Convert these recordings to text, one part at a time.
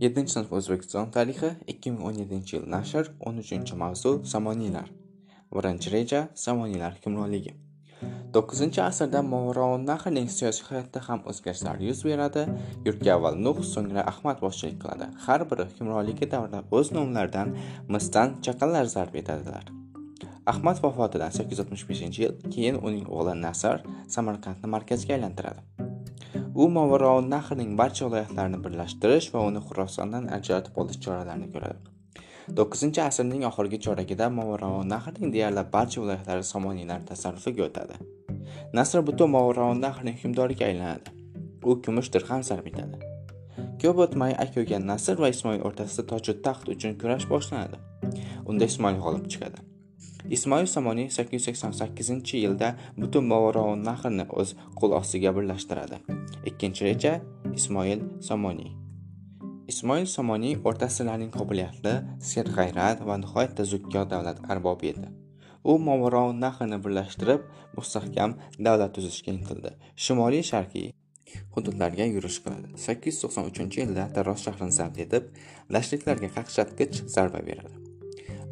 7 sinf O'zbekiston tarixi 2017 yil nashr 13 mavzu Samoniylar. Birinchi reja Samoniylar hukmronligi. 9 asrda Movarounnahrning siyosiy hayotda ham o'zgarishlar yuz beradi. Yurtga avval Nuh, so'ngra Ahmad boshchilik qiladi. Har biri hukmronligi davrida o'z nomlaridan misdan chaqinlar zarb etadilar. Ahmad vafotidan 865-yil keyin uning o'g'li Nasr Samarqandni markazga aylantiradi. Bu movarao nahrning barcha viloyatlarini birlashtirish va uni xurosondan ajratib olish choralarini ko'radi. To'qqizinchi asrning oxirgi choragida movarao nahrning deyarli barcha viloyatlari somoniylar tasarrufiga o'tadi. Nasr butun movarao nahrining hukmdoriga aylanadi. U kumush dirham sarf etadi. Ko'p o'tmay aka uka nasr va ismoil o'rtasida toju taxt uchun kurash boshlanadi. Unda ismoil g'olib chiqadi. Ismoil somoniy 888 yilda butun movaroun nahrni o'z qo'l ostiga birlashtiradi. Ikkinchi reja ismoil somoniy. Ismoil somoniy o'rta asrlarning qobiliyatli serg'ayrat va nihoyatda zukkor davlat arbobi edi. U movaroun nahrni birlashtirib mustahkam davlat tuzishga intildi. Shimoliy sharqiy hududlarga yurish qiladi. 893 yilda taros shahrini zabt etib dashliklarga qaqshatqich zarba beradi.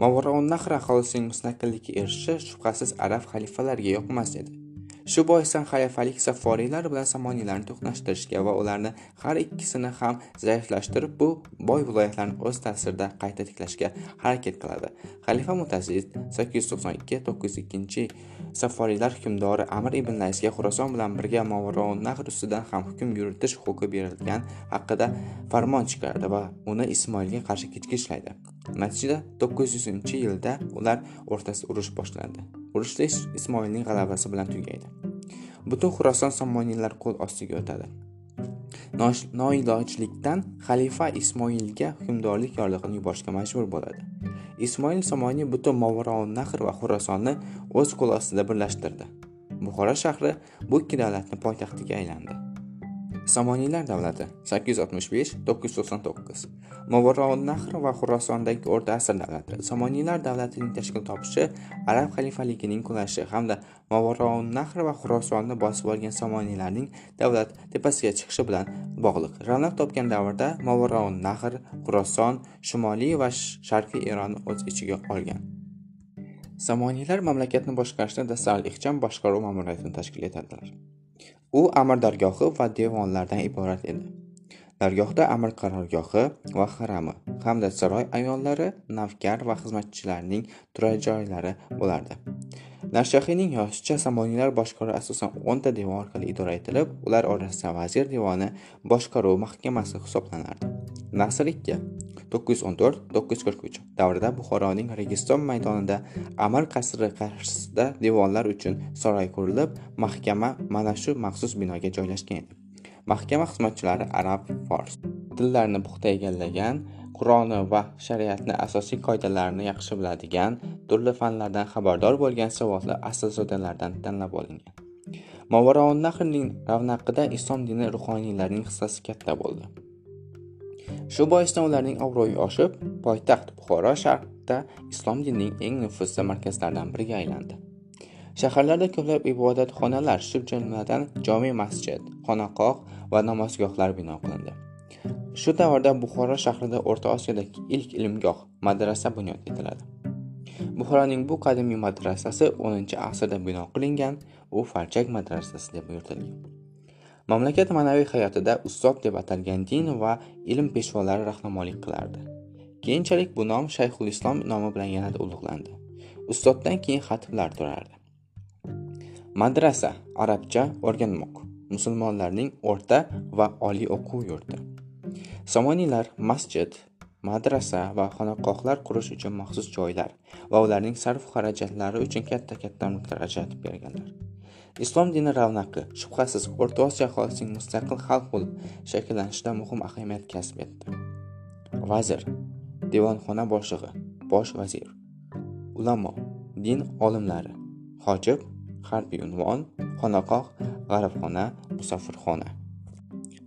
Movarounnahr aholisining mustaqillikka erishishi shubhasiz arab xalifalariga yoqmas edi. Shu boisdan xalifalik saforiylar bilan samoniylarni to'qnashtirishga va ularni har ikkisini ham zaiflashtirib bu boy viloyatlarni o'z ta'sirida qayta tiklashga harakat qiladi. Xalifa Mutaziz 892-902 saforiylar hukmdori Amr ibn Laysga Xuroson bilan birga Movarounnahr ustidan ham hukm yuritish huquqi berilgan haqida farmon chiqaradi va uni Ismoilga qarshi kechikishlaydi. Natijada 900-yilda ular o'rtasida urush boshlandi. Urushda Ismoilning g'alabasi bilan tugaydi. Butun Xuroson Somoniylar qo'l ostiga o'tadi. Noilojlikdan xalifa Ismoilga hukmdorlik yorlig'ini yuborishga majbur bo'ladi. Ismoil Somoniy butun Movaroun-Nahr va Xurosonni o'z qo'l ostida birlashtirdi. Buxoro shahri bu ikki davlatni poytaxtiga aylandi. Samoniylar davlati 865-999 Movarounnahr va Xurosondagi o'rta asr davlati Samoniylar davlatining tashkil topishi Arab xalifaligining qulashi hamda Movarounnahr va Xurosonni bosib olgan Samoniylarning davlat tepasiga chiqishi bilan bog'liq. Ravnaq topgan davrda Movarounnahr, Xuroson, Shimoliy va Sharqiy Eronni o'z ichiga olgan. Samoniylar mamlakatni boshqarishda dastal ixcham boshqaruv ma'muriyatini tashkil etadilar. U amir dargohi va devonlardan iborat edi. Dargohda amir qarorgohi va harami hamda saroy ayollari, navkar va xizmatchilarning turar joylari bo'lardi. Narshahiyning yozishicha Samoniylar boshqaruvi asosan 10 ta devon orqali idora etilib, ular orasida vazir devoni boshqaruv mahkamasi hisoblanardi. Nasr ikki 914-943 davrida Buxoroning Registon maydonida Amir qasri qarshisida devonlar uchun saroy qurilib, mahkama mana shu maxsus binoga joylashgan edi. Mahkama xizmatchilari arab, fors tillarini puxta egallagan, Qur'oni va shariatni asosiy qoidalarini yaxshi biladigan, turli fanlardan xabardor bo'lgan savodli aslzodalardan tanlab olingan. Movarounnahrning ravnaqida islom dini ruhoniylarning hissasi katta bo'ldi. Shu boisdan ularning obro'yi oshib, poytaxt Buxoro sharqda islom dinining eng nufuzli markazlaridan biriga aylandi. Shaharlarda ko'plab ibodatxonalar, shu jumladan jome masjid, xonaqoh va namozgohlar bino qilindi. Shu davrda Buxoro shahrida O'rta Osiyodagi ilk ilmgoh, madrasa bunyod etiladi. Buxoroning bu qadimiy madrasasi 10-asrda bino qilingan, u Farchak madrasasi deb yuritilgan. Mamlakat ma'naviy hayotida ustoz deb atalgan din va ilm peshvolari rahnamolik qilardi. Keyinchalik bu nom Shayxul Islom nomi bilan yanada ulug'landi. Ustozdan keyin xatiblar turardi. Madrasa arabcha o'rganmoq. Musulmonlarning o'rta va oliy o'quv yurti. Somoniylar masjid, madrasa va xonaqohlar qurish uchun maxsus joylar va ularning sarf xarajatlari uchun katta-katta mulklar ajratib berganlar. Islom dini ravnaqi shubhasiz O'rta Osiyo aholisining mustaqil xalq bo'lib shakllanishida muhim ahamiyat kasb etdi. Vazir, devonxona boshlig'i, bosh vazir, ulamo, din olimlari, hojib, harbiy unvon, xonaqoh, g'aribxona, musafirxona.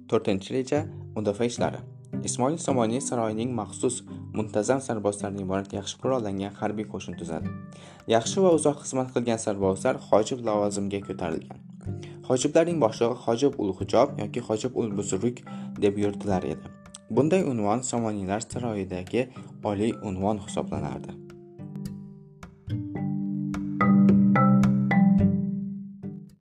4-reja mudofaa ishlari. Ismoil Somoniy saroyining maxsus muntazam sarbozlardan iborat yaxshi qurollangan harbiy qo'shin tuzadi. Yaxshi va uzoq xizmat qilgan sarbozlar hojib lavozimiga ko'tarilgan. Hojiblarning boshlig'i Hojib ul Hijob yoki Hojib ul Buzruk deb yuritilar edi. bunday unvon somoniylar saroyidagi oliy unvon hisoblanardi